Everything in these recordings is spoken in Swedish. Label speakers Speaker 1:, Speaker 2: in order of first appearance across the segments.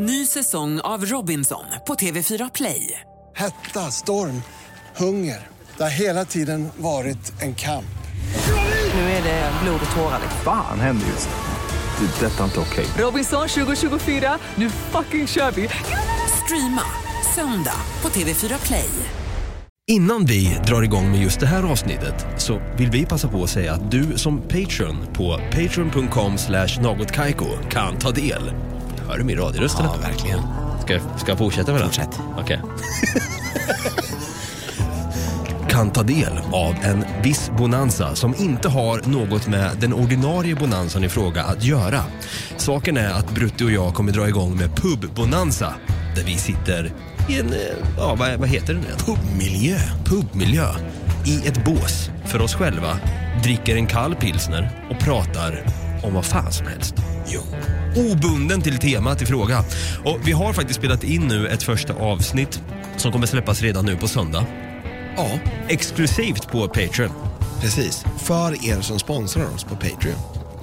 Speaker 1: Ny säsong av Robinson på TV4 Play.
Speaker 2: Hetta, storm, hunger. Det har hela tiden varit en kamp.
Speaker 1: Nu är det blod och tårar.
Speaker 3: Fan händer just nu. Det. är Detta är inte okej.
Speaker 1: Robinson 2024, nu fucking kör vi! Streama söndag på TV4 Play.
Speaker 4: Innan vi drar igång med just det här avsnittet så vill vi passa på att säga att du som Patreon på patreon.com slash nagotkaiko kan ta del. Hör du min radioröst?
Speaker 5: Ja, verkligen.
Speaker 4: Ska, jag- ska jag fortsätta med den?
Speaker 5: Fortsätt.
Speaker 4: Okej. kan ta del av en viss bonanza som inte har något med den ordinarie bonanzan i fråga att göra. Saken är att Brutti och jag kommer dra igång med pub-bonanza där vi sitter i en, eh, ja vad, vad heter det nu? Pubmiljö. Pubmiljö. I ett bås för oss själva, dricker en kall pilsner och pratar om vad fan som helst. Jo. Obunden till temat i fråga. Och vi har faktiskt spelat in nu ett första avsnitt som kommer släppas redan nu på söndag.
Speaker 5: Ja,
Speaker 4: Exklusivt på Patreon.
Speaker 5: precis. För er som sponsrar oss på Patreon.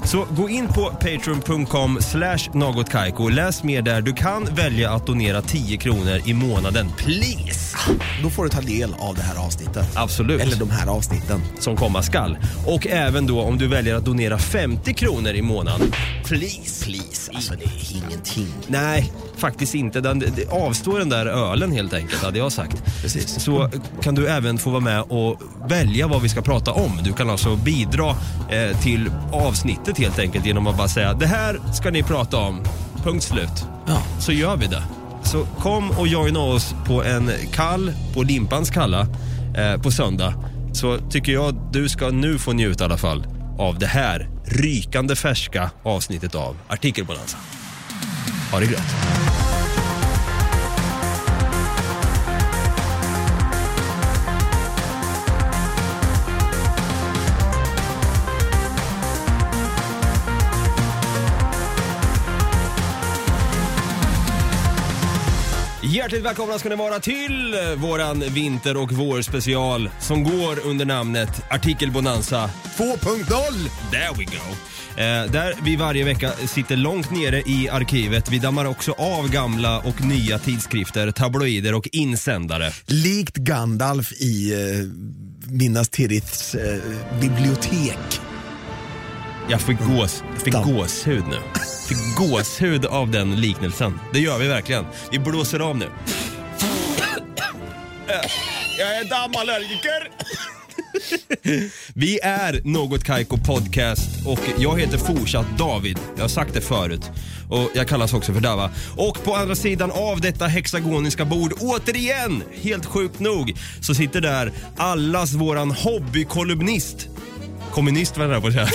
Speaker 4: Så gå in på patreon.com slash nagotkaiko. Läs mer där. Du kan välja att donera 10 kronor i månaden. Please!
Speaker 5: Då får du ta del av det här avsnittet.
Speaker 4: Absolut.
Speaker 5: Eller de här avsnitten.
Speaker 4: som komma skall. Och även då om du väljer att donera 50 kronor i månaden. Please, please.
Speaker 5: Alltså det är ingenting.
Speaker 4: Nej, faktiskt inte. Den, det- avstå den där ölen helt enkelt, hade jag sagt.
Speaker 5: Precis.
Speaker 4: Så kan du även få vara med och välja vad vi ska prata om. Du kan alltså bidra eh, till avsnittet helt enkelt genom att bara säga det här ska ni prata om. Punkt slut.
Speaker 5: Ja.
Speaker 4: Så gör vi det. Så kom och joina oss på en kall, på Limpans kalla, eh, på söndag. Så tycker jag du ska nu få njuta i alla fall av det här rykande färska avsnittet av Artikelbonanza. Ha det gött. Hjärtligt välkomna ska ni vara till våran vinter och vårspecial som går under namnet Artikelbonanza
Speaker 5: 2.0!
Speaker 4: There we go. Eh, där vi varje vecka sitter långt nere i arkivet. Vi dammar också av gamla och nya tidskrifter, tabloider och insändare.
Speaker 5: Likt Gandalf i eh, Minas Tiriths eh, bibliotek.
Speaker 4: Jag fick, gås, jag fick gåshud nu. Fick gåshud av den liknelsen. Det gör vi verkligen. Vi blåser av nu. Jag är dammallergiker. Vi är Något Kaiko Podcast och jag heter fortsatt David. Jag har sagt det förut. Och jag kallas också för Dava. Och på andra sidan av detta hexagoniska bord, återigen, helt sjukt nog, så sitter där allas våran hobbykolumnist. Kommunist var jag på att säga.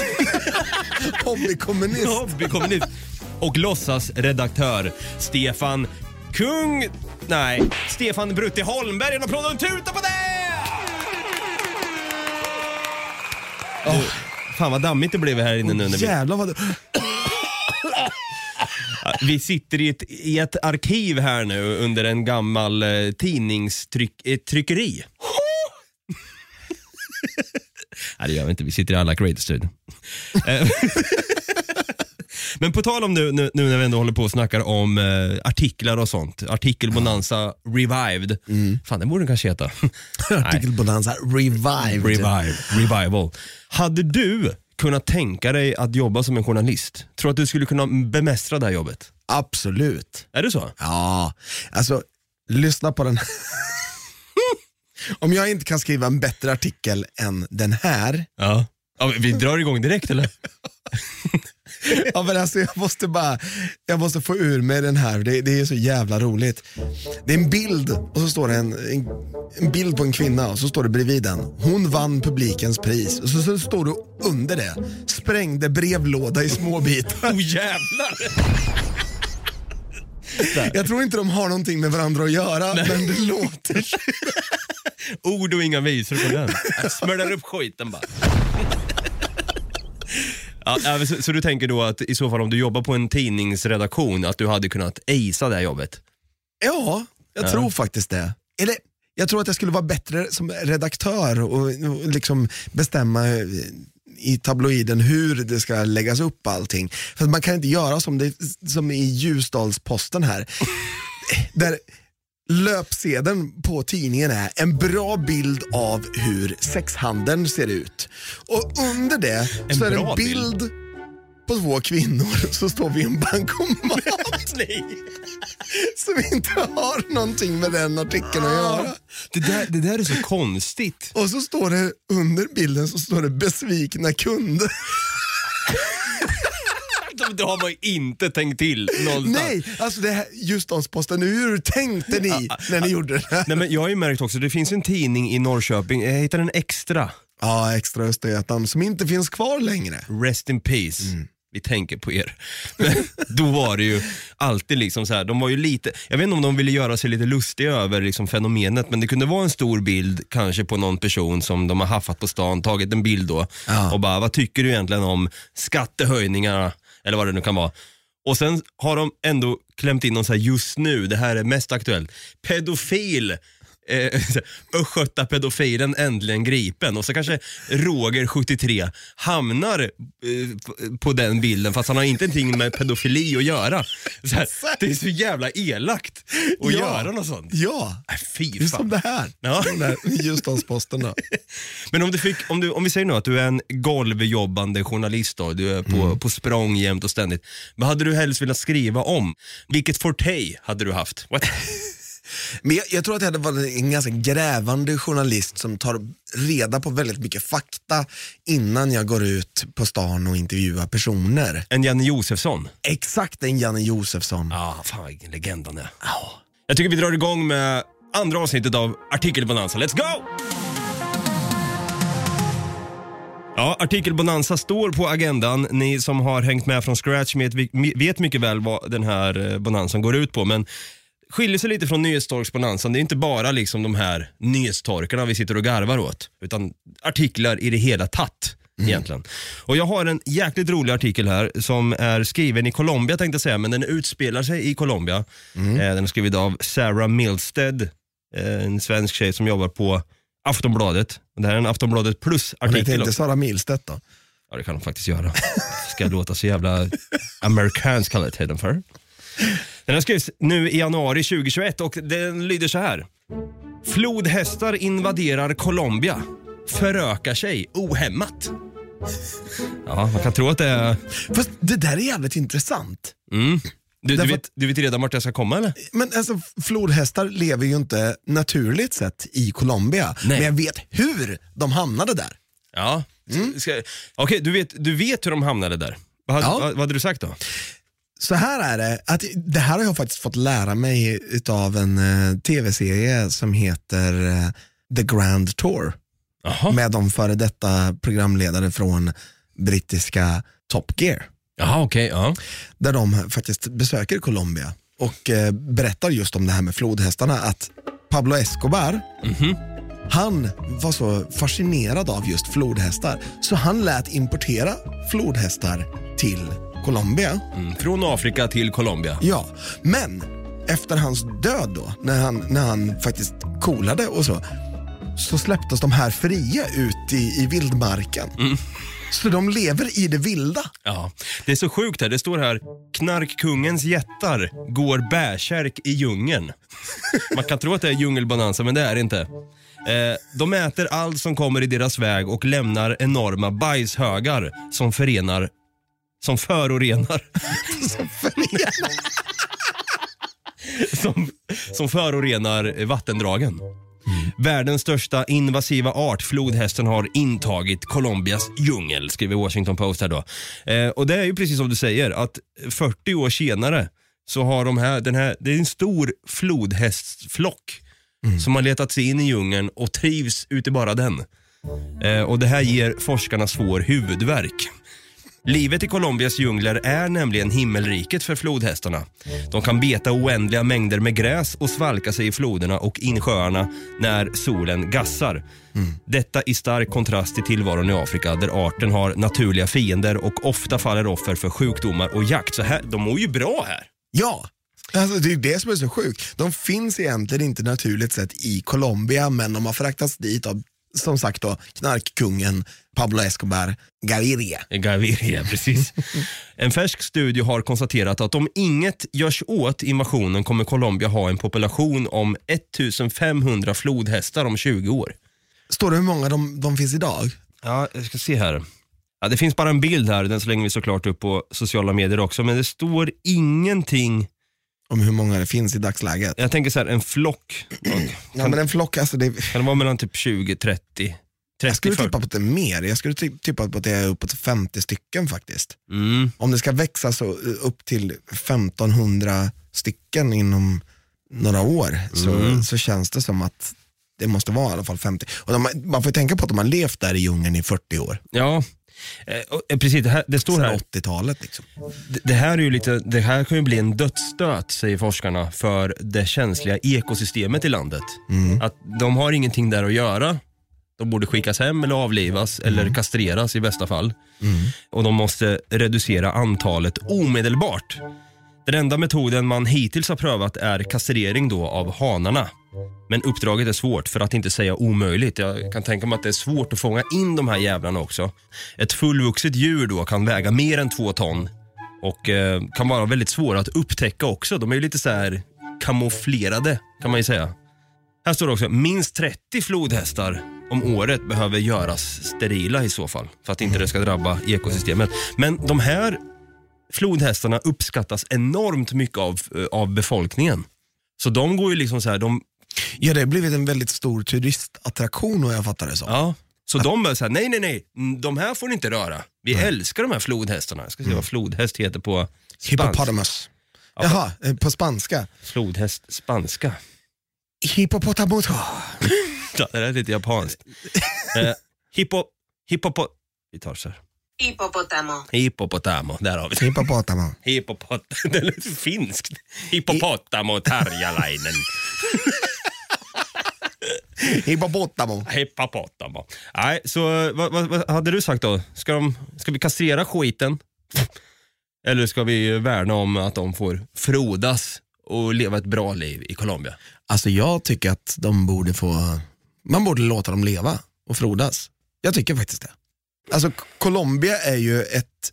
Speaker 5: Hobbykommunist.
Speaker 4: Hobbykommunist. Och låtsasredaktör Stefan Kung... Nej, Stefan Brutti Holmberg. En applåd och en tuta på det! Du, fan vad dammigt det blev här inne nu. När vi,
Speaker 5: Jävlar vad
Speaker 4: vi sitter i ett, i ett arkiv här nu under en gammal eh, tidningstryckeri. Nej det gör vi inte, vi sitter i alla Creator Studio. Eh, Men på tal om nu, nu, nu när vi ändå håller på och snackar om eh, artiklar och sånt. Artikelbonanza revived. Fan det borde den kanske heta.
Speaker 5: Artikelbonanza revived.
Speaker 4: Revive, revival. Hade du kunnat tänka dig att jobba som en journalist? Tror du att du skulle kunna bemästra det här jobbet?
Speaker 5: Absolut.
Speaker 4: Är det så?
Speaker 5: Ja, alltså lyssna på den Om jag inte kan skriva en bättre artikel än den här,
Speaker 4: Ja. ja vi drar igång direkt eller?
Speaker 5: ja, men alltså, jag måste bara jag måste få ur mig den här, det, det är så jävla roligt. Det är en bild och så står det en, en, en bild på en kvinna och så står det bredvid den, hon vann publikens pris. Och så, så står det under det, sprängde brevlåda i små bitar.
Speaker 4: Oh jävlar!
Speaker 5: Jag tror inte de har någonting med varandra att göra, men det låter.
Speaker 4: Ord och inga visor på den. Jag smördar upp skiten bara. Ja, så, så du tänker då att i så fall om du jobbar på en tidningsredaktion att du hade kunnat acea det här jobbet?
Speaker 5: Ja, jag
Speaker 4: Ja.
Speaker 5: tror faktiskt det. Eller, jag tror att jag skulle vara bättre som redaktör och, och liksom bestämma eh, i tabloiden hur det ska läggas upp allting. För man kan inte göra som, det, som i Ljusdalsposten här. där löpsedeln på tidningen är en bra bild av hur sexhandeln ser ut. Och under det
Speaker 4: En
Speaker 5: så är det en bild på två kvinnor som står vid en bankomat.
Speaker 4: Nej.
Speaker 5: som inte har någonting med den artikeln att göra.
Speaker 4: Det där, det där är så konstigt.
Speaker 5: Och så står det under bilden så står det besvikna kunder.
Speaker 4: Det har man inte tänkt till någonstans.
Speaker 5: Nej, alltså det här, Ljusdalsposten, hur tänkte ni när ni gjorde det här?
Speaker 4: Nej, men jag har ju märkt också, det finns en tidning i Norrköping, jag hittar en extra.
Speaker 5: Ja, Extra Östergötland som inte finns kvar längre.
Speaker 4: Rest in peace.
Speaker 5: Mm.
Speaker 4: Vi tänker på er. Men då var det ju alltid liksom så här, de var ju lite, jag vet inte om de ville göra sig lite lustiga över liksom fenomenet, men det kunde vara en stor bild kanske på någon person som de har haffat på stan, tagit en bild då
Speaker 5: Ja.
Speaker 4: och bara, vad tycker du egentligen om skattehöjningarna, eller vad det nu kan vara. Och sen har de ändå klämt in någon så här just nu, det här är mest aktuellt, pedofil eh, pedofilen äntligen gripen och så kanske Roger 73 hamnar eh, på- den bilden fast han har inte någonting med pedofili att göra. Här, det är så jävla elakt att
Speaker 5: Ja.
Speaker 4: göra något sånt.
Speaker 5: Ja,
Speaker 4: Äh, fy
Speaker 5: är som
Speaker 4: fan.
Speaker 5: det här.
Speaker 4: Ja.
Speaker 5: Ljusdalsposten.
Speaker 4: Men om, du fick, om, du, om vi säger nu att du är en golvjobbande journalist då, du är på, på språng jämt och ständigt. Vad hade du helst velat skriva om? Vilket forte hade du haft?
Speaker 5: Men jag, jag tror att jag hade varit en ganska grävande journalist som tar reda på väldigt mycket fakta innan jag går ut på stan och intervjuar personer.
Speaker 4: En Janne Josefsson?
Speaker 5: Exakt en Janne Josefsson.
Speaker 4: Ja, fan vilken legend han är. Jag tycker vi drar igång med andra avsnittet av Artikelbonanza. Let's go! Ja, Artikelbonanza står på agendan. Ni som har hängt med från scratch vet, vet mycket väl vad den här eh, bonanzan går ut på. Men skiljer sig lite från nyhetstorksbonanzan. Det är inte bara liksom de här nyhetstorkarna vi sitter och garvar åt. Utan artiklar i det hela tatt. Egentligen. Och jag har en jäkligt rolig artikel här som är skriven i Colombia tänkte jag säga, men den utspelar sig i Colombia. Eh, den är skriven av Sarah Milstead, eh, en svensk tjej som jobbar på Aftonbladet. Det här är en Aftonbladet plus-artikel.
Speaker 5: det inte
Speaker 4: också.
Speaker 5: Sara Milstedt då?
Speaker 4: Ja, det kan de faktiskt göra. Ska jag låta så jävla amerikansk kallar jag tiden för. Den här skrivs nu i januari 2021 och den lyder så här. Flodhästar invaderar Colombia. Förökar sig ohämmat. Ja, man kan tro att det är...
Speaker 5: Fast det där är jävligt intressant.
Speaker 4: Mm. Du, du, vet, du vet redan vart jag ska komma eller?
Speaker 5: Men alltså flodhästar lever ju inte naturligt sett i Colombia.
Speaker 4: Nej.
Speaker 5: Men jag vet hur de hamnade där.
Speaker 4: Ja. Ska, Okej, du, vet, du vet hur de hamnade där. Vad,
Speaker 5: Ja.
Speaker 4: vad, vad hade du sagt då?
Speaker 5: Så här är det, att det här har jag faktiskt fått lära mig av en eh, tv-serie som heter eh, The Grand Tour.
Speaker 4: Jaha,
Speaker 5: Med de före detta programledare från brittiska Top Gear.
Speaker 4: Jaha okej. ja.
Speaker 5: Där de faktiskt besöker Colombia och eh, berättar just om det här med flodhästarna. Att Pablo Escobar, han var så fascinerad av just flodhästar så han lät importera flodhästar till Colombia.
Speaker 4: Mm. Från Afrika till Colombia.
Speaker 5: Ja, men efter hans död då, när han, när han faktiskt coolade och så, så släpptes de här fria ut i, i vildmarken. Så de lever i det vilda.
Speaker 4: Ja, det är så sjukt här. Det står här, knarkkungens jättar går bärsärk i djungeln. Man kan tro att det är djungelbonanza, men det är det inte. Eh, de äter allt som kommer i deras väg och lämnar enorma bajshögar som förenar som förorenar. som, som förorenar vattendragen. Världens största invasiva art, flodhästen, har intagit Colombias djungel, skriver Washington Post här då. Eh, och det är ju precis som du säger, att 40 år senare så har de här, den här, det är en stor flodhästflock som har letat sig in i djungeln och trivs ute bara den. Eh, och det här ger forskarna svår huvudvärk. Livet i Colombias djungler är nämligen himmelriket för flodhästarna. De kan beta oändliga mängder med gräs och svalka sig i floderna och insjöarna när solen gassar. Detta i stark kontrast till tillvaron i Afrika där arten har naturliga fiender och ofta faller offer för sjukdomar och jakt. Så här, de mår ju bra här.
Speaker 5: Ja, alltså det är det som är så sjukt. De finns egentligen inte naturligt sett i Colombia men de har fraktats dit av som sagt då knarkkungen Pablo Escobar Gaviria.
Speaker 4: Gaviria, precis. En färsk studie har konstaterat att om inget görs åt invasionen kommer Colombia ha en population om 1500 flodhästar om 20 år.
Speaker 5: Står det hur många de, de finns idag?
Speaker 4: Ja, jag ska se här. Ja, det finns bara en bild här, den slänger vi såklart upp på sociala medier också, men det står ingenting.
Speaker 5: Om hur många det finns i dagsläget?
Speaker 4: Jag tänker så här, en flock.
Speaker 5: Ja, men en flock, alltså det,
Speaker 4: Kan det vara mellan typ 20, 30, 30,
Speaker 5: jag skulle
Speaker 4: 40?
Speaker 5: tippa på att det är mer. Jag skulle tippa på att det är uppåt 50 stycken faktiskt.
Speaker 4: Mm.
Speaker 5: Om det ska växa så eh, upp till 1500 stycken inom några år så, så känns det som att det måste vara i alla fall 50. Och de, man får ju tänka på att de har levt där i djungeln i 40 år.
Speaker 4: Ja, eh, eh, precis. Det, här, det står här.
Speaker 5: 80-talet liksom.
Speaker 4: Det- Det här, är ju lite, det här kan ju bli en dödsstöt, säger forskarna, för det känsliga ekosystemet i landet. Att de har ingenting där att göra. De borde skickas hem eller avlivas eller kastreras i bästa fall. Och de måste reducera antalet omedelbart. Den enda metoden man hittills har prövat är kastrering då av hanarna. Men uppdraget är svårt, för att inte säga omöjligt. Jag kan tänka mig att det är svårt att fånga in de här jävlarna också. Ett fullvuxet djur då kan väga mer än två ton och eh, kan vara väldigt svåra att upptäcka också. De är ju lite så här kamouflerade kan man ju säga. Här står det också, minst 30 flodhästar om året behöver göras sterila i så fall. För att inte det ska drabba ekosystemet. Men de här flodhästarna uppskattas enormt mycket av, eh, av befolkningen. Så de går ju liksom så här, de,
Speaker 5: Ja, det har blivit en väldigt stor turistattraktion vad jag fattar det som.
Speaker 4: ja. Så de är så här, nej nej nej, mm, de här får ni inte röra. Vi älskar de här flodhästarna. Jag ska se vad flodhäst heter på spanska.
Speaker 5: Hippopotamus. Jaha, eh, på spanska.
Speaker 4: Flodhäst spanska.
Speaker 5: Hippopotamus.
Speaker 4: Ja, det där är lite japanskt. eh, hippo, hippopo, vi tar så här.
Speaker 6: Hippopotamo.
Speaker 4: Hippopotamo, där har vi det.
Speaker 5: Hippopotamus.
Speaker 4: Hippopot, det låter finskt. Hippopotamo tarjalainen.
Speaker 5: Hippopotamo.
Speaker 4: Hippopotamo. Nej, så vad, vad, vad hade du sagt då? Ska, de, ska vi kastrera skiten? Eller ska vi värna om att de får frodas och leva ett bra liv i Colombia?
Speaker 5: Alltså jag tycker att de borde få, man borde låta dem leva och frodas. Jag tycker faktiskt det. Alltså Colombia är ju ett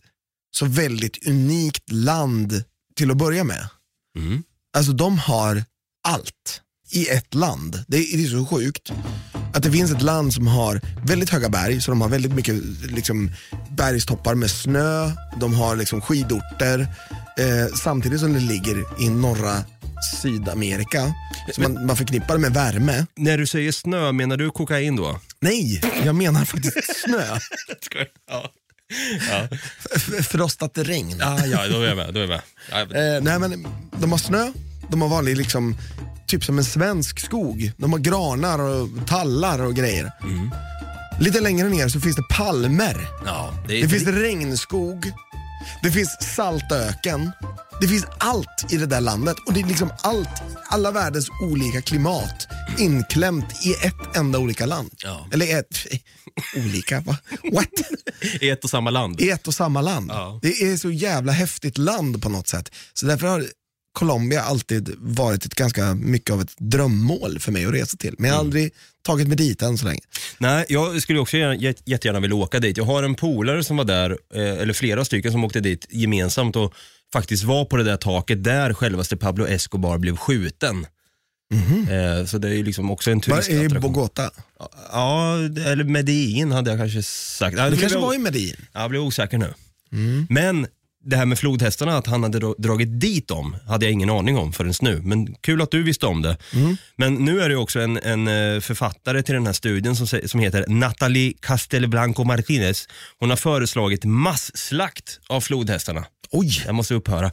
Speaker 5: så väldigt unikt land till att börja med.
Speaker 4: Mm.
Speaker 5: Alltså de har allt i ett land. Det är, det är så sjukt. Att det finns ett land som har väldigt höga berg, så de har väldigt mycket liksom, bergstoppar med snö, de har liksom, skidorter, eh, samtidigt som det ligger i norra Sydamerika. Så man, man förknippar det med värme.
Speaker 4: När du säger snö, menar du kokain då?
Speaker 5: Nej, jag menar faktiskt snö.
Speaker 4: Ja. Ja.
Speaker 5: Frostat regn.
Speaker 4: Ja, ja, då är jag med. Då är jag med. Ja,
Speaker 5: Eh, nej men de har snö, de har vanlig liksom, typ som en svensk skog. De har granar och tallar och grejer. Lite längre ner så finns det palmer.
Speaker 4: ja, det,
Speaker 5: Det finns regnskog, det finns saltöken. Det finns allt i det där landet och det är liksom allt, alla världens olika klimat inklämt i ett enda olika land.
Speaker 4: Ja.
Speaker 5: Eller ett, olika, va? What?
Speaker 4: i ett och samma land.
Speaker 5: I ett och samma land.
Speaker 4: Ja.
Speaker 5: Det är så jävla häftigt land på något sätt. Så därför har Colombia alltid varit ett ganska mycket av ett drömmål för mig att resa till. Men jag har aldrig tagit mig dit än så länge.
Speaker 4: Nej, jag skulle också gärna, jät- jättegärna vilja åka dit. Jag har en polare som var där, eh, eller flera stycken som åkte dit gemensamt och faktiskt var på det där taket där självaste Pablo Escobar blev skjuten. Eh, så det är ju liksom också en
Speaker 5: Var är i
Speaker 4: turistattraktion.
Speaker 5: Bogotá?
Speaker 4: Ja, eller Medellin hade jag kanske sagt. Ja, blev
Speaker 5: kanske var i Medellin?
Speaker 4: Ja, Jag blev osäker nu. Men det här med flodhästarna, att han hade dra- dragit dit dem, hade jag ingen aning om förrän nu. Men kul att du visste om det. Men nu är det också en, en eh, författare till den här studien som, som heter Natalie Castelblanco Martinez. Hon har föreslagit masslakt av flodhästarna.
Speaker 5: Oj!
Speaker 4: Jag måste upphöra.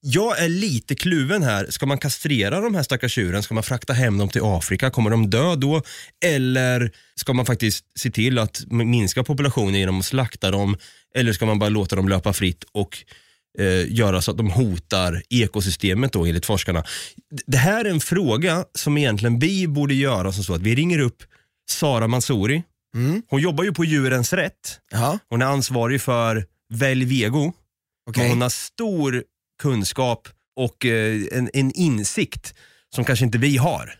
Speaker 4: Jag är lite kluven här. Ska man kastrera de här stackars djuren? Ska man frakta hem dem till Afrika? Kommer de dö då? Eller ska man faktiskt se till att minska populationen genom att slakta dem? Eller ska man bara låta dem löpa fritt och eh, göra så att de hotar ekosystemet då enligt forskarna? Det här är en fråga som egentligen vi borde göra som så att vi ringer upp Sara Mansouri. Hon jobbar ju på Djurens Rätt.
Speaker 5: Ja,
Speaker 4: Hon är ansvarig för Välj Vego. Men hon har stor kunskap och eh, en, en insikt som kanske inte vi har.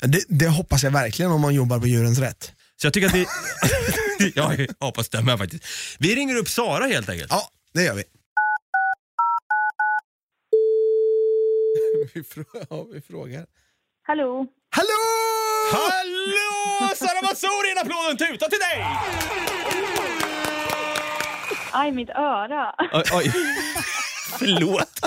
Speaker 5: Det, det hoppas jag verkligen om man jobbar på Djurens Rätt.
Speaker 4: Så jag tycker att ja, jag hoppas det med faktiskt. Vi ringer upp Sara helt enkelt.
Speaker 5: Ja, det gör vi. vi, frå- ja, vi frågar.
Speaker 6: Hallå?
Speaker 5: Hallå!
Speaker 4: Hallå! Sara Mansouri, en applåd och en tuta till dig!
Speaker 6: Aj, mitt öra.
Speaker 4: Oj, oj. Förlåt.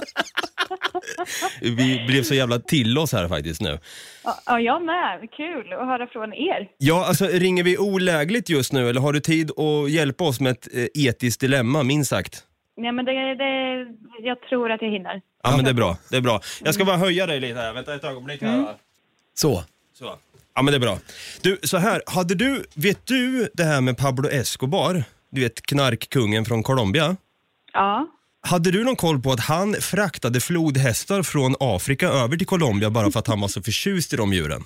Speaker 4: Vi blev så jävla till oss här faktiskt nu.
Speaker 6: Ja, Ja, jag med. Kul att höra från er.
Speaker 4: Ja, alltså ringer vi olägligt just nu eller har du tid att hjälpa oss med ett eh, etiskt dilemma, minst sagt?
Speaker 6: Nej, men det, det, jag tror att jag hinner.
Speaker 4: Ja, men det är bra. Det är bra. Jag ska bara höja dig lite här. Vänta ett ögonblick här. va?
Speaker 5: Så.
Speaker 4: Så. Ja, men det är bra. Du, så här. Hade du, vet du det här med Pablo Escobar? Du vet knarkkungen från Colombia?
Speaker 6: Ja.
Speaker 4: Hade du någon koll på att han fraktade flodhästar från Afrika över till Colombia bara för att han var så förtjust i de djuren?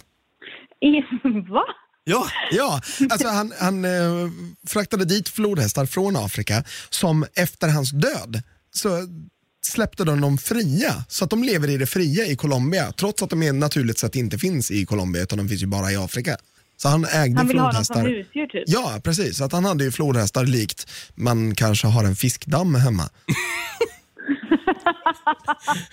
Speaker 6: I, va?
Speaker 5: Ja, ja. Alltså han, han eh, fraktade dit flodhästar från Afrika som efter hans död så släppte de dem fria. Så att de lever i det fria i Colombia trots att de är naturligt sett inte finns i Colombia utan de finns ju bara i Afrika. Så han ägde
Speaker 6: Han vill ha dem
Speaker 5: flodhästar.
Speaker 6: som husdjur, typ?
Speaker 5: Ja, precis. Så att han hade ju flodhästar likt man kanske har en fiskdamm hemma.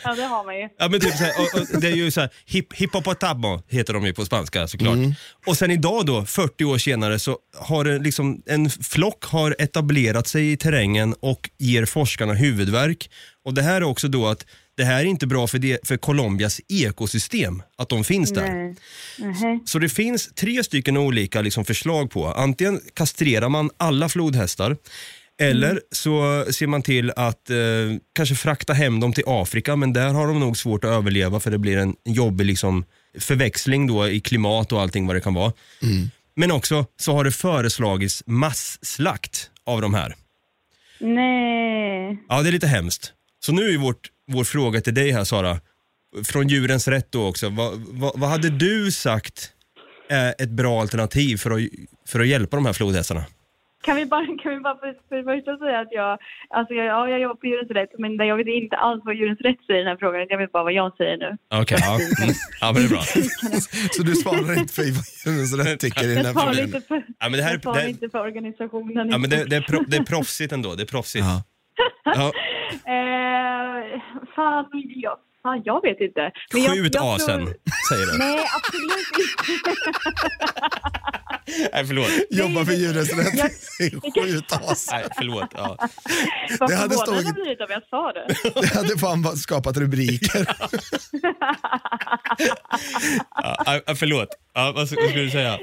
Speaker 6: Ja, det har man ju.
Speaker 4: Ja, men typ så här, och, och, det är ju så här, hip, hippopotamo heter de ju på spanska såklart. Och sen idag då, 40 år senare, så har det liksom, en flock har etablerat sig i terrängen och ger forskarna huvudvärk. Och det här är också då att det här är inte bra för, det, för Colombias ekosystem, att de finns där.
Speaker 6: Nej. Nähä.
Speaker 4: Så det finns tre stycken olika liksom förslag på. Antingen kastrerar man alla flodhästar eller så ser man till att eh, kanske frakta hem dem till Afrika men där har de nog svårt att överleva för det blir en jobbig liksom, förväxling då i klimat och allting vad det kan vara. Men också så har det föreslagits masslakt av de här.
Speaker 6: Nej.
Speaker 4: Ja, det är lite hemskt. Så nu är vårt, vår fråga till dig här Sara, från djurens rätt då också. Vad, vad, vad hade du sagt är ett bra alternativ för att, för att hjälpa de här flodhästarna?
Speaker 6: Kan vi bara, kan vi bara för, för det första säga att jag, alltså jag, ja, jag jobbar på Djurens Rätt, men jag vet inte alls vad Djurens Rätt säger i den här frågan. Jag vet bara vad jag säger nu.
Speaker 4: Okej, ja. Mm. ja men det är bra.
Speaker 5: Så du svarar inte för vad Djurens Rätt tycker i den här frågan?
Speaker 6: lite för,
Speaker 4: Ja, men det här-
Speaker 6: jag
Speaker 4: det-
Speaker 6: inte för organisationen.
Speaker 4: Ja, men det, det, är pro, det är proffsigt ändå. Det är proffsigt.
Speaker 5: Ja.
Speaker 4: Ja,
Speaker 6: Eh, fan, jag, fan, jag vet inte. Men jag-
Speaker 4: skjut
Speaker 6: jag tror-
Speaker 4: asen, säger du.
Speaker 6: Nej, absolut inte.
Speaker 4: Nej, förlåt.
Speaker 5: Jobba för Djurens Rätt.
Speaker 6: Jag-
Speaker 5: Skjut as.
Speaker 4: Nej, förlåt. Ja.
Speaker 6: Vad
Speaker 5: Det hade
Speaker 6: förvånad jag
Speaker 5: stått-
Speaker 6: blivit om jag sa det.
Speaker 5: Det hade fan bara skapat rubriker.
Speaker 4: Ja, ja, förlåt. Ja, vad skulle du säga?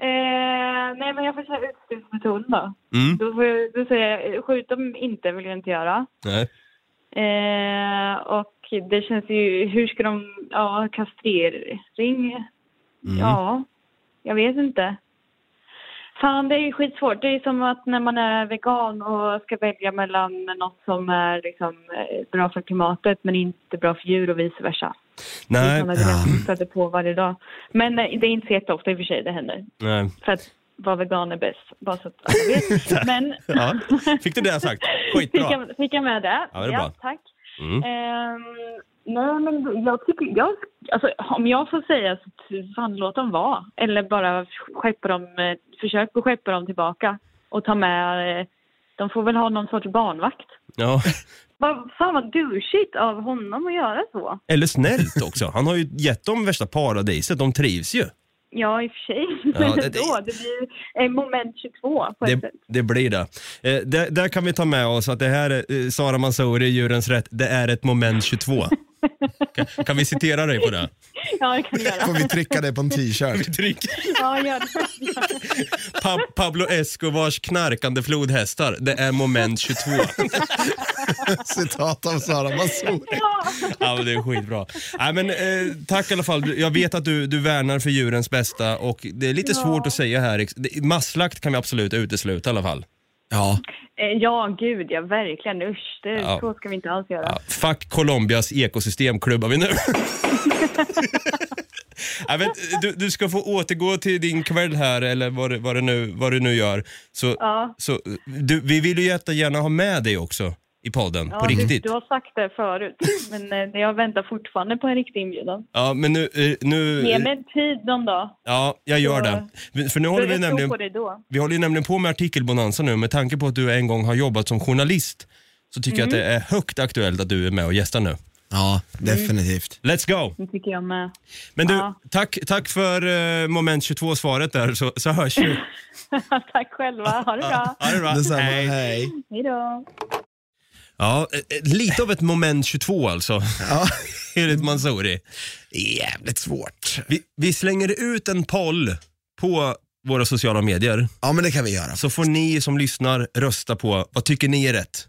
Speaker 6: Eh, nej, men jag får säga utstyrsmetoden då.
Speaker 4: Mm.
Speaker 6: Då, får jag, då säger jag, skjut dem inte vill jag inte göra.
Speaker 4: Nej.
Speaker 6: Eh, och det känns ju, hur ska de, ja, kastrering?
Speaker 4: Mm.
Speaker 6: Ja, jag vet inte. Fan, det är ju skitsvårt. Det är som att när man är vegan och ska välja mellan något som är liksom eh, bra för klimatet men inte bra för djur och vice versa.
Speaker 4: Nej.
Speaker 6: som stöter på varje dag. Men eh, det är inte så jätteofta i och för sig det händer.
Speaker 4: Nej.
Speaker 6: För att vara vegan är bäst, bara så att alla vet. Men
Speaker 4: Ja. Fick du det sagt?
Speaker 6: fick,
Speaker 4: Skitbra.
Speaker 6: jag, fick jag med det?
Speaker 4: Ja, det är bra.
Speaker 6: tack.
Speaker 4: Mm.
Speaker 6: Ehm, nej, men jag tycker... Jag, alltså, om jag får säga så fan, låt dem vara. Eller bara skeppa dem, eh, försök att skeppa dem tillbaka. Och ta med... eh, De får väl ha någon sorts barnvakt.
Speaker 4: Ja.
Speaker 6: Vad, fan vad douchigt av honom att göra så.
Speaker 4: Eller snällt också. Han har ju gett dem värsta paradiset. De trivs ju.
Speaker 6: Ja, i och för sig.
Speaker 4: Ja,
Speaker 6: Men
Speaker 4: det-
Speaker 6: ändå, det blir eh, moment 22 på ett
Speaker 4: Det,
Speaker 6: sätt.
Speaker 4: det blir det. Eh, där, där kan vi ta med oss att det här, eh, Sara Mansouri, Djurens Rätt, det är ett moment 22. Kan, kan vi citera dig på det?
Speaker 6: Ja, det kan du göra.
Speaker 5: Får vi trycka det på en t-shirt?
Speaker 4: Tryck.
Speaker 6: Ja, gör det.
Speaker 4: Pa Pablo Escobars knarkande flodhästar, det är moment 22.
Speaker 5: Citat av Sara Mansour.
Speaker 6: Ja.
Speaker 4: Ja, det är skitbra. Nej, men, eh, tack i alla fall. Jag vet att du, du värnar för djurens bästa och det är lite
Speaker 6: Ja.
Speaker 4: svårt att säga här. Masslakt kan vi absolut utesluta i alla fall.
Speaker 5: Ja,
Speaker 6: Eh, Ja, gud ja, verkligen. Usch, det,
Speaker 4: Ja.
Speaker 6: så ska vi inte alls göra.
Speaker 4: Ja, fuck Colombias ekosystem klubbar vi nu. Jag vet, du, du ska få återgå till din kväll här eller vad, det- vad, det nu, vad du nu gör. Så,
Speaker 6: Ja.
Speaker 4: så, du, vi vill ju jättegärna ha med dig också i podden,
Speaker 6: Ja,
Speaker 4: på
Speaker 6: du,
Speaker 4: riktigt.
Speaker 6: du har sagt det förut, men eh, jag väntar fortfarande på en riktig inbjudan.
Speaker 4: Ja, men nu... eh, nu
Speaker 6: Ge mig en tid någon dag.
Speaker 4: Ja, jag gör
Speaker 6: Så-
Speaker 4: det. För nu håller vi
Speaker 6: jag
Speaker 4: nämligen...
Speaker 6: på dig då.
Speaker 4: Vi håller ju nämligen på med artikelbonanza nu. Med tanke på att du en gång har jobbat som journalist så tycker jag att det är högt aktuellt att du är med och gästar nu.
Speaker 5: Ja, definitivt.
Speaker 4: Let's go!
Speaker 6: Det tycker jag med.
Speaker 4: Men du,
Speaker 6: Ja.
Speaker 4: tack, tack för eh, moment 22-svaret där så, så hörs vi.
Speaker 6: Tack själva. Ha det bra.
Speaker 4: Ha det bra.
Speaker 5: Detsamma,
Speaker 4: Hej.
Speaker 5: hej.
Speaker 6: Hej då.
Speaker 4: Ja, eh, eh, lite av ett moment 22 alltså,
Speaker 5: Ja.
Speaker 4: enligt Mansouri.
Speaker 5: Jävligt svårt.
Speaker 4: Vi, vi slänger ut en poll på våra sociala medier
Speaker 5: Ja men det kan vi göra.
Speaker 4: så får ni som lyssnar rösta på vad tycker ni är rätt.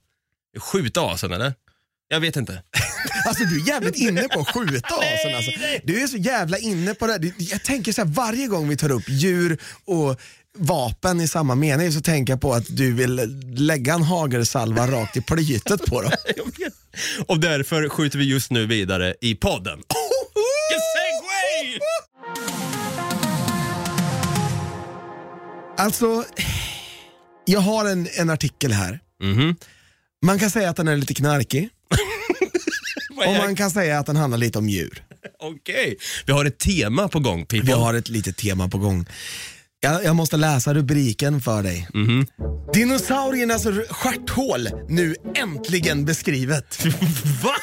Speaker 4: Skjuta asen eller? Jag vet inte.
Speaker 5: Alltså du är jävligt inne på att skjuta asen alltså. Du är så jävla inne på det. Jag tänker så här, varje gång vi tar upp djur och vapen i samma mening så tänker jag på att du vill lägga en hagelsalva rakt i plytet på dem.
Speaker 4: Och därför skjuter vi just nu vidare i podden. Vilken segway!
Speaker 5: Alltså, jag har en, en artikel här.
Speaker 4: Mhm.
Speaker 5: Man kan säga att den är lite knarkig
Speaker 4: Vad
Speaker 5: och
Speaker 4: är-
Speaker 5: man kan säga att den handlar lite om djur.
Speaker 4: Okej, vi har ett tema på gång people.
Speaker 5: Vi har ett litet tema på gång. Jag, jag måste läsa rubriken för dig.
Speaker 4: Mhm.
Speaker 5: Dinosauriernas r- stjärthål nu äntligen beskrivet.
Speaker 4: Va?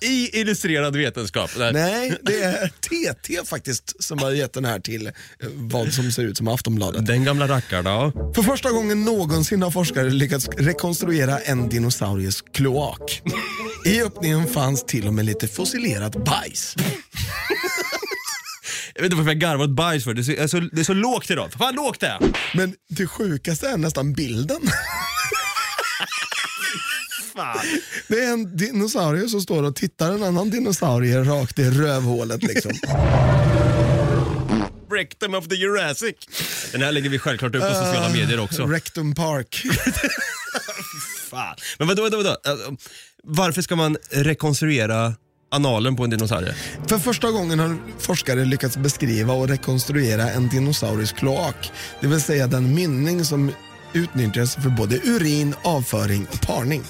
Speaker 4: I illustrerad vetenskap. Där.
Speaker 5: Nej, det är TT faktiskt som har gett den här till eh, vad som ser ut som Aftonbladet.
Speaker 4: Den gamla rackaren.
Speaker 5: För första gången någonsin har forskare lyckats rekonstruera en dinosauries kloak. I öppningen fanns till och med lite fossilerat bajs.
Speaker 4: Jag vet inte varför jag garvar åt bajs för. Det är så, det är så, det är så lågt idag. Fan lågt det är.
Speaker 5: Men det sjukaste är nästan bilden. Det är en dinosaurie som står och tittar en annan dinosaurie rakt i rövhålet. Liksom.
Speaker 4: Rectum of the Jurassic. Den här lägger vi självklart upp på sociala medier också.
Speaker 5: Rectum Park.
Speaker 4: Fan. Men vadå, vadå, vadå? Alltså, Varför ska man rekonstruera analen på en dinosaurie?
Speaker 5: För första gången har forskare lyckats beskriva och rekonstruera en dinosaurisk kloak. Det vill säga den mynning som utnyttjas för både urin, avföring och parning.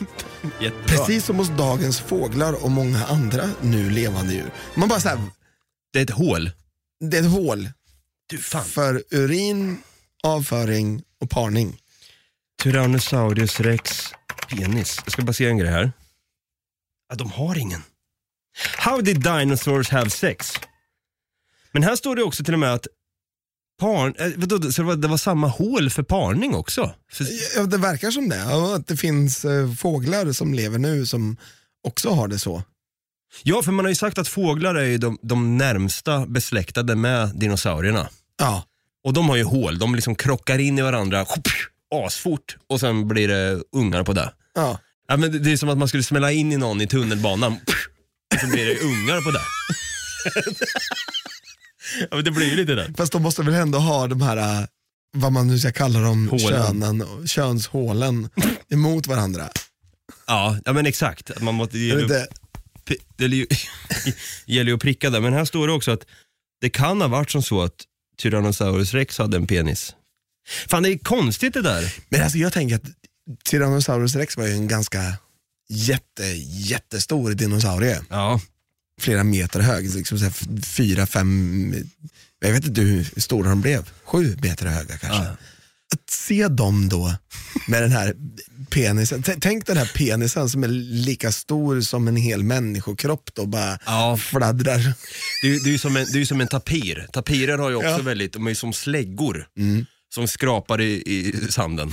Speaker 4: Jättebra.
Speaker 5: Precis som hos dagens fåglar och många andra nu levande djur. Man bara såhär,
Speaker 4: Det är ett hål.
Speaker 5: det är ett hål
Speaker 4: Du fan.
Speaker 5: för urin, avföring och parning.
Speaker 4: Tyrannosaurus rex penis. Jag ska bara se en grej här. Ja, de har ingen. How did dinosaurs have sex? Men här står det också till och med att Parn, eh, vadå, så det, var, det var samma hål för parning också? För,
Speaker 5: Ja, det verkar som det. Och att det finns eh, fåglar som lever nu som också har det så.
Speaker 4: ja, för man har ju sagt att fåglar är ju de, de närmsta besläktade med dinosaurierna.
Speaker 5: Ja.
Speaker 4: Och de har ju hål, de liksom krockar in i varandra asfort och sen blir det ungar på det.
Speaker 5: ja.
Speaker 4: Ja, men det- det är som att man skulle smälla in i någon i tunnelbanan och så blir det ungar på det. ja, men det blir ju lite det.
Speaker 5: Fast de måste väl ändå ha de här, eh, vad man nu ska kalla dem,
Speaker 4: Hålen.
Speaker 5: könen, könshålen emot varandra.
Speaker 4: Ja, ja men exakt. Att man måste, det, gäller, ju- det gäller ju- gäller ju att pricka där. Men här står det också att det kan ha varit som så att Tyrannosaurus rex hade en penis. Fan det är konstigt det där.
Speaker 5: Men alltså jag tänker att Tyrannosaurus rex var ju en ganska jätte, jättestor dinosaurie.
Speaker 4: Ja.
Speaker 5: Flera meter hög, liksom så här fyra, fem, jag vet inte hur stora de blev. Sju meter höga kanske.
Speaker 4: Ja.
Speaker 5: Att se dem då med den här penisen, T- tänk den här penisen som är lika stor som en hel människokropp då bara
Speaker 4: Ja.
Speaker 5: fladdrar.
Speaker 4: Det är, ju- som en, det är ju som en tapir. Tapirer har ju också
Speaker 5: Ja.
Speaker 4: väldigt, de är som släggor. Som skrapar i, i sanden.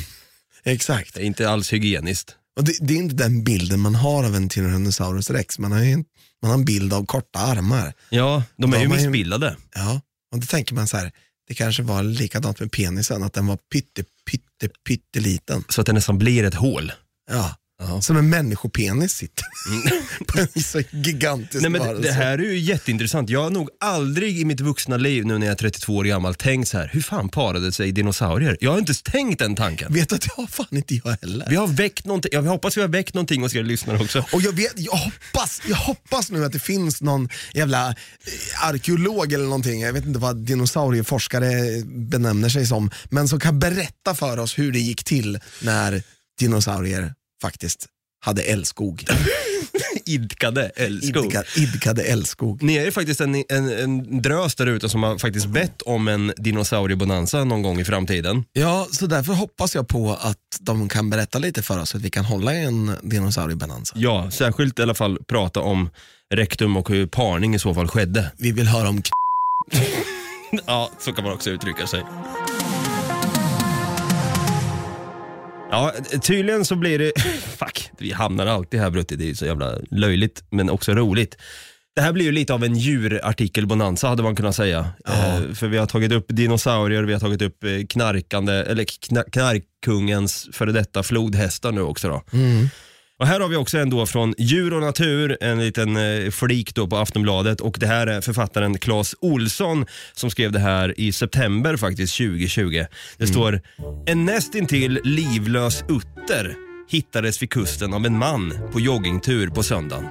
Speaker 5: Exakt.
Speaker 4: Det är inte alls hygieniskt.
Speaker 5: Och det, det är inte den bilden man har av en Tyrannosaurus rex. Man har, en, man har en bild av korta armar.
Speaker 4: Ja, de är ju
Speaker 5: De är ju-
Speaker 4: missbildade.
Speaker 5: Ja, och då tänker man så här, det kanske var likadant med penisen, att den var pytte, pytte, pytteliten.
Speaker 4: Så att det nästan blir ett hål.
Speaker 5: Ja.
Speaker 4: Ja.
Speaker 5: Som en människopenis sitter på en så gigantisk
Speaker 4: Nej, men det, det här är ju jätteintressant. Jag har nog aldrig i mitt vuxna liv, nu när jag är 32 år gammal, tänkt så här, hur fan parade sig dinosaurier? Jag har inte ens tänkt den tanken.
Speaker 5: Vet du att det har fan inte jag heller.
Speaker 4: Vi har väckt någonting, jag hoppas vi har väckt någonting hos er lyssnare också.
Speaker 5: Och jag, vet, jag, hoppas, jag hoppas nu att det finns någon jävla eh, arkeolog eller någonting, jag vet inte vad dinosaurieforskare benämner sig som, men som kan berätta för oss hur det gick till när dinosaurier faktiskt hade älskog.
Speaker 4: Idkade älskog.
Speaker 5: Idka, idkade älskog.
Speaker 4: Ni är ju faktiskt en, en, en drös där ute som har faktiskt bett om en dinosauriebonanza någon gång i framtiden.
Speaker 5: Ja, så därför hoppas jag på att de kan berätta lite för oss så att vi kan hålla en dinosauriebenanza.
Speaker 4: Ja, särskilt i alla fall prata om rektum och hur parning i så fall skedde.
Speaker 5: Vi vill höra om k-
Speaker 4: Ja, så kan man också uttrycka sig. Ja, tydligen så blir det... Fuck, vi hamnar alltid här Brutti. Det är så jävla löjligt, men också roligt. Det här blir ju lite av en djurartikel-bonanza hade man kunnat säga. Eh, för vi har tagit upp dinosaurier, vi har tagit upp eh, knarkande, eller kna- knarkkungens före detta flodhästar nu också då. Och här har vi också en då från Djur och natur, en liten eh, flik då på Aftonbladet och det här är författaren Claes Olsson som skrev det här i september faktiskt 2020. Det står En nästintill livlös utter hittades vid kusten av en man på joggingtur på söndagen.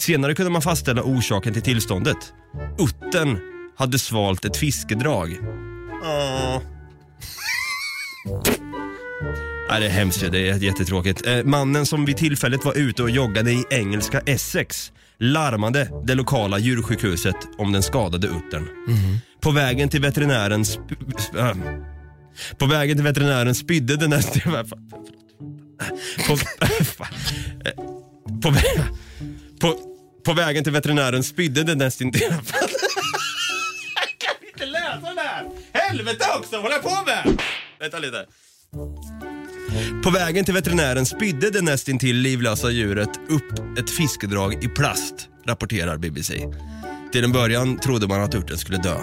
Speaker 4: Senare kunde man fastställa orsaken till tillståndet. Uttern hade svalt ett fiskedrag. Åh. Nej, det är hemskt, det är jättetråkigt. Eh, mannen som vid tillfället var ute och joggade i engelska Essex larmade det lokala djursjukhuset om den skadade uttern. På vägen till veterinären sp- sp- äh. På vägen till veterinären spydde den nästan... På, Eh, på, vä- på, på vägen till veterinären spydde den nästintill... Jag kan inte läsa det här! Helvete också, vad håller jag på med? Vänta lite. På vägen till veterinären spydde det nästintill livlösa djuret upp ett fiskedrag i plast, rapporterar BBC. Till en början trodde man att urten skulle dö.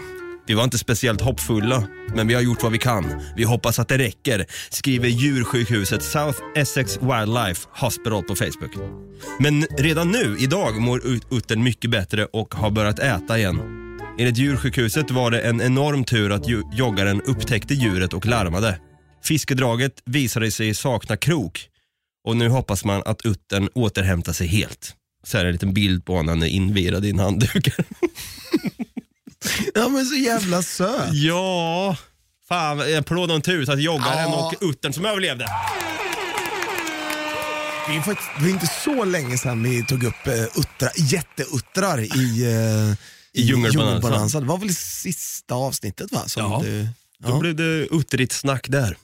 Speaker 4: Vi var inte speciellt hoppfulla, men vi har gjort vad vi kan. Vi hoppas att det räcker, skriver djursjukhuset South Essex Wildlife Hospital på Facebook. Men redan nu, idag, mår uttern mycket bättre och har börjat äta igen. Enligt djursjukhuset var det en enorm tur att joggaren upptäckte djuret och larmade. Fiskedraget visade sig sakna krok och nu hoppas man att uttern återhämtar sig helt. Så här är en liten bild på honom när han är invirad i en handduk.
Speaker 5: Ja men så jävla söt.
Speaker 4: ja, fan en applåd och en tut att joggaren
Speaker 5: Ja.
Speaker 4: och uttern som överlevde.
Speaker 5: Det är, faktiskt, det är inte så länge sedan vi tog upp uh, uttra, jätteuttrar i, uh,
Speaker 4: I. Djungelbonanza.
Speaker 5: Det var väl sista avsnittet va? Som
Speaker 4: Ja.
Speaker 5: Du,
Speaker 4: Då
Speaker 5: ja.
Speaker 4: blev det uttrigt snack där.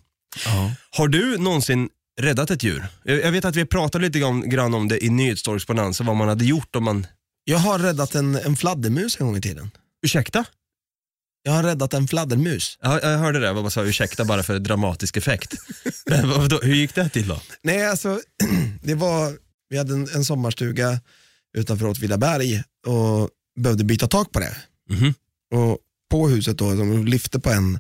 Speaker 5: Ja.
Speaker 4: Har du någonsin räddat ett djur? Jag jag vet att vi pratade lite grann- grann om det i Nyhetstorgsbonanza, vad man hade gjort om man...
Speaker 5: Jag har räddat en, en fladdermus en gång i tiden.
Speaker 4: Ursäkta?
Speaker 5: Jag har räddat en fladdermus.
Speaker 4: Ja, jag hörde det, bara sa ursäkta bara för dramatisk effekt. Men vadå, hur gick det till då?
Speaker 5: Nej alltså, det var, vi hade en, en sommarstuga utanför Åtvidaberg och behövde byta tak på det.
Speaker 4: Mhm.
Speaker 5: Och på huset då, de lyfte på en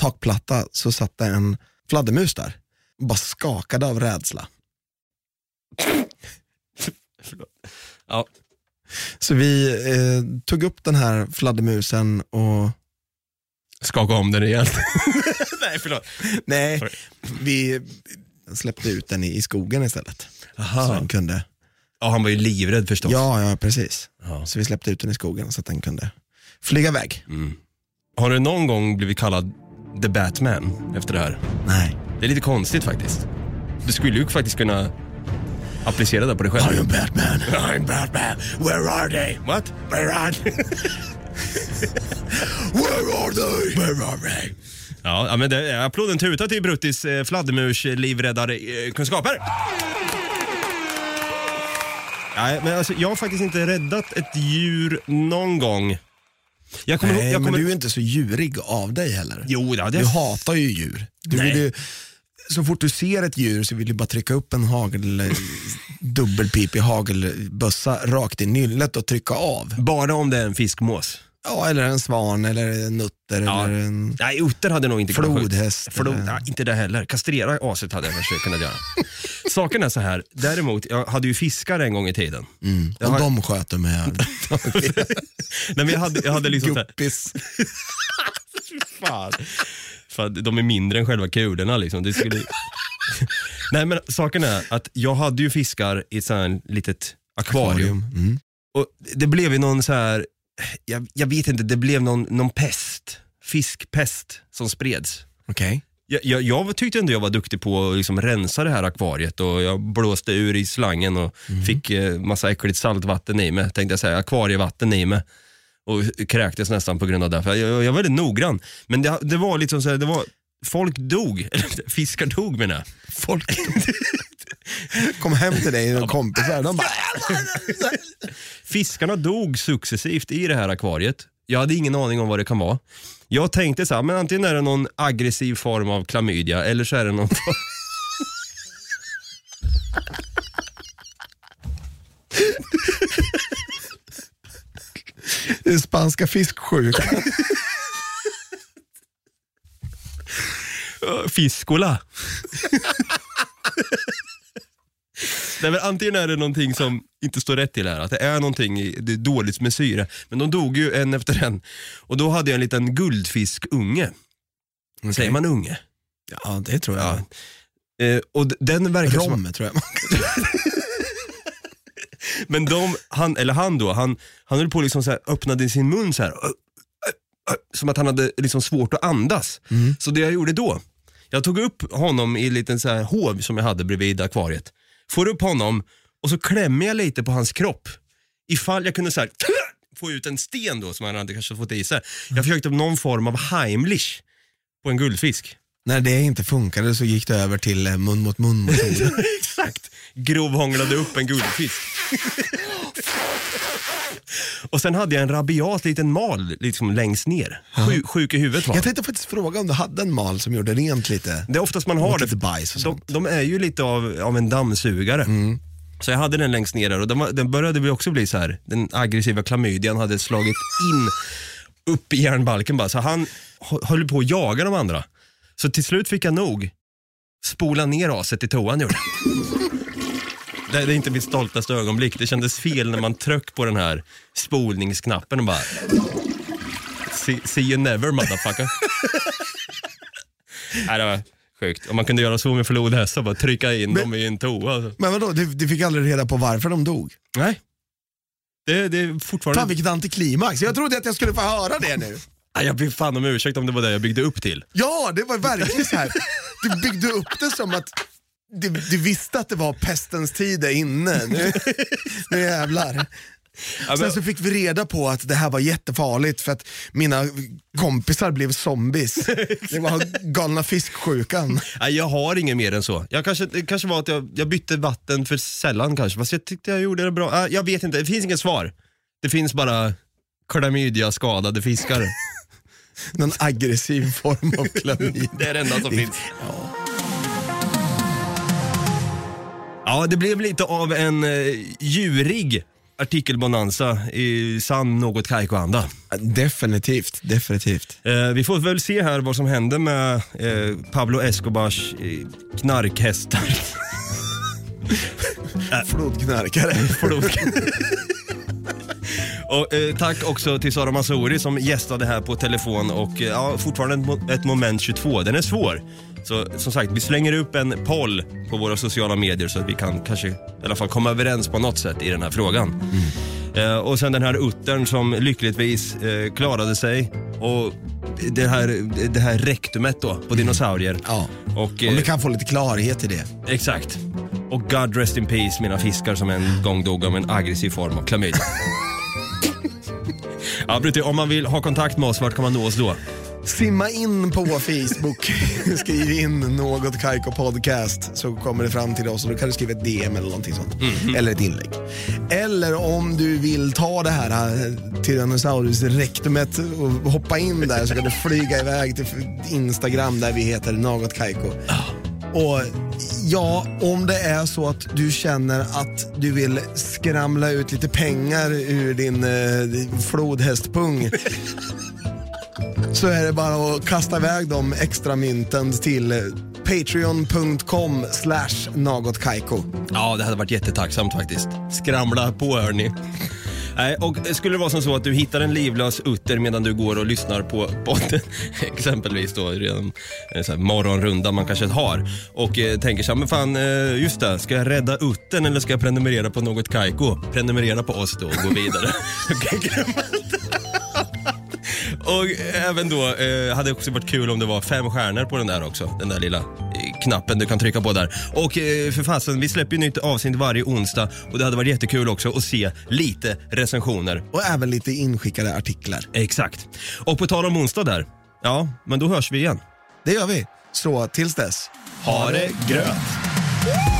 Speaker 5: takplatta så satt det en fladdermus där. Och bara skakade av rädsla.
Speaker 4: Ja.
Speaker 5: Så vi eh, tog upp den här fladdermusen och
Speaker 4: Skaka om den rejält. Nej, förlåt.
Speaker 5: nej,
Speaker 4: Sorry.
Speaker 5: vi släppte ut den i, i skogen istället. Så
Speaker 4: Aha.
Speaker 5: den kunde,
Speaker 4: Ja, han var ju livrädd förstås.
Speaker 5: ja, ja precis.
Speaker 4: Ja.
Speaker 5: Så vi släppte ut den i skogen så att den kunde flyga iväg.
Speaker 4: Har du någon gång blivit kallad The Batman efter det här?
Speaker 5: Nej.
Speaker 4: Det är lite konstigt faktiskt. Du skulle ju faktiskt kunna applicera det på dig själv.
Speaker 5: I'm Batman.
Speaker 4: I'm Batman. Where are they? What? Where are they?
Speaker 5: Where are they? Where are they?
Speaker 4: ja, men det, applåden tutar till Bruttis eh, fladdermus eh, livräddarkunskaper. Nej, men alltså, jag har faktiskt inte räddat ett djur någon gång. Jag kommer,
Speaker 5: Nej,
Speaker 4: jag
Speaker 5: men
Speaker 4: kommer,
Speaker 5: du är inte så djurig av dig heller.
Speaker 4: Jo, det hade
Speaker 5: Du hatar ju djur. Du
Speaker 4: Nej.
Speaker 5: vill ju, så fort du ser ett djur så vill du bara trycka upp en hagel, dubbelpipig hagelbössa rakt i nyllet och trycka av.
Speaker 4: Bara om det är en fiskmås.
Speaker 5: Ja, eller en svan eller en nutter
Speaker 4: Ja.
Speaker 5: eller en...
Speaker 4: Nej, utter hade nog inte kunnat.
Speaker 5: Flodhäst
Speaker 4: Flod,
Speaker 5: eller-
Speaker 4: nej, inte det heller. Kastrera aset hade jag kanske kunnat göra. Saken är så här, däremot, jag hade ju fiskar en gång i tiden.
Speaker 5: Mm. Och
Speaker 4: har-
Speaker 5: de sköter med
Speaker 4: Nej, men jag hade, jag hade liksom
Speaker 5: guppis.
Speaker 4: fan. För att de är mindre än själva kulorna liksom. Det skulle... Nej men saken är att jag hade ju fiskar i ett sånt litet akvarium.
Speaker 5: Mm.
Speaker 4: Och det blev ju någon så här, jag, jag vet inte, det blev någon, någon pest, fiskpest som spreds.
Speaker 5: Okej.
Speaker 4: Jag, jag, jag tyckte ändå jag var duktig på att liksom rensa det här akvariet och jag blåste ur i slangen och fick eh, massa äckligt saltvatten i mig, tänkte jag säga, akvarievatten i mig. Och kräktes nästan på grund av det. För jag, jag, jag var väldigt noggrann. Men det, det var liksom så här, det var, folk dog, fiskar dog menar jag.
Speaker 5: Folk kom hem till dig och kompisar. De bara,
Speaker 4: Fiskarna dog successivt i det här akvariet. Jag hade ingen aning om vad det kan vara. Jag tänkte så här, men antingen är det någon aggressiv form av klamydia eller så är det någon form...
Speaker 5: det är spanska fisksjukan.
Speaker 4: Fiskola. Nej, men antingen är det någonting som inte står rätt till här, att det är någonting i- det är dåligt med syre. Men de dog ju en efter en. Och då hade jag en liten guldfiskunge. Säger man unge?
Speaker 5: Ja, det tror jag.
Speaker 4: Eh, och d- den verkar som,
Speaker 5: Rom tror jag.
Speaker 4: Men de, han, eller han då, han, han höll på att liksom så här, öppnade sin mun så här. ö, ö, ö, Som att han hade liksom svårt att andas. Så det jag gjorde då, jag tog upp honom i en liten så här hov som jag hade bredvid akvariet. Får upp honom och så klämmer jag lite på hans kropp. Ifall jag kunde så här, få ut en sten då som han hade kanske fått i sig. Jag försökte någon form av Heimlich på en guldfisk.
Speaker 5: När det inte funkade så gick det över till eh, mun mot mun metoden.
Speaker 4: Exakt. Grovhånglade upp en guldfisk. Och sen hade jag en rabiat liten mal liksom längst ner. Sju, sjuk i huvudet var
Speaker 5: Jag tänkte faktiskt fråga om du hade en mal som gjorde rent lite.
Speaker 4: Det är oftast man har det.
Speaker 5: lite bajs och
Speaker 4: de,
Speaker 5: sånt.
Speaker 4: de är ju lite av, av en dammsugare. Så jag hade den längst ner där och den, var, den började väl också bli så här. den aggressiva klamydian hade slagit in upp i järnbalken bara. Så han hö- höll på att jaga de andra. Så till slut fick jag nog spola ner aset i toan gjorde jag. Det är inte mitt stoltaste ögonblick. Det kändes fel när man tryck på den här spolningsknappen och bara See, see you never motherfucker. Nej, det var sjukt. Om man kunde göra så med flodhästar, bara trycka in dem i en toa. Alltså.
Speaker 5: Men vadå, du, du fick aldrig reda på varför de dog?
Speaker 4: Nej. Det, det är fortfarande...
Speaker 5: Fan vilket antiklimax. Jag trodde att jag skulle få höra det nu.
Speaker 4: Nej, jag ber fan om ursäkt om det var det jag byggde upp till.
Speaker 5: Ja, det var verkligen så här. Du byggde upp det som att du, du visste att det var pestens tid är inne. Nu, nu jävlar. Sen så fick vi reda på att det här var jättefarligt för att mina kompisar blev zombies. Det var galna fisksjukan.
Speaker 4: nej, jag har inget mer än så. Jag kanske, det kanske var att jag, jag bytte vatten för sällan kanske, fast jag tyckte jag gjorde det bra. Äh, jag vet inte, det finns inget svar. Det finns bara klamydia skadade fiskar.
Speaker 5: Någon aggressiv form av klamydia.
Speaker 4: Det är det enda som finns. Ja, det blev lite av en eh, djurig artikelbonanza i sann något Kaiko-anda.
Speaker 5: Definitivt, definitivt.
Speaker 4: Eh, vi får väl se här vad som händer med eh, Pablo Escobars eh, knarkhästar.
Speaker 5: Flodknarkare.
Speaker 4: Förlåt. och, eh, tack också till Sara Masori som gästade här på telefon och eh, ja, fortfarande ett moment 22. Den är svår. Så som sagt, vi slänger upp en poll på våra sociala medier så att vi kan kanske i alla fall komma överens på något sätt i den här frågan. Eh, och sen den här uttern som lyckligtvis eh, klarade sig och det här, det här rektumet då på dinosaurier.
Speaker 5: Ja.
Speaker 4: Och,
Speaker 5: Om
Speaker 4: eh,
Speaker 5: vi kan få lite klarhet i det.
Speaker 4: Exakt. Och God rest in peace mina fiskar som en gång dog av en aggressiv form av klamydia. ja, Brutti, om man vill ha kontakt med oss, vart kan man nå oss då?
Speaker 5: Simma in på Facebook, skriv in något Kaiko podcast så kommer det fram till oss och då kan du skriva ett DM eller någonting sånt. Eller ett inlägg. Eller om du vill ta det här eh, Tyrannosaurus rektumet och hoppa in där så kan du flyga iväg till Instagram där vi heter något Kaiko. Och ja, om det är så att du känner att du vill skramla ut lite pengar ur din eh, flodhästpung så är det bara att kasta iväg de extra mynten till eh, patreon.com slash nagotkaiko.
Speaker 4: Ja, det hade varit jättetacksamt faktiskt. Skramla på hörni. Nej, och skulle det vara som så att du hittar en livlös utter medan du går och lyssnar på podden, exempelvis då redan en sån här morgonrunda man kanske har och eh, tänker så här, men fan, eh, just det, ska jag rädda uttern eller ska jag prenumerera på något Kaiko? Prenumerera på oss då och gå vidare. Och även då eh, hade det också varit kul om det var fem stjärnor på den där också. Den där lilla eh, knappen du kan trycka på där. Och eh, för fasen, vi släpper ju nytt avsnitt varje onsdag och det hade varit jättekul också att se lite recensioner.
Speaker 5: Och även lite inskickade artiklar.
Speaker 4: Exakt. Och på tal om onsdag där, ja, men då hörs vi igen.
Speaker 5: Det gör vi. Så tills dess,
Speaker 4: Ha det gröt!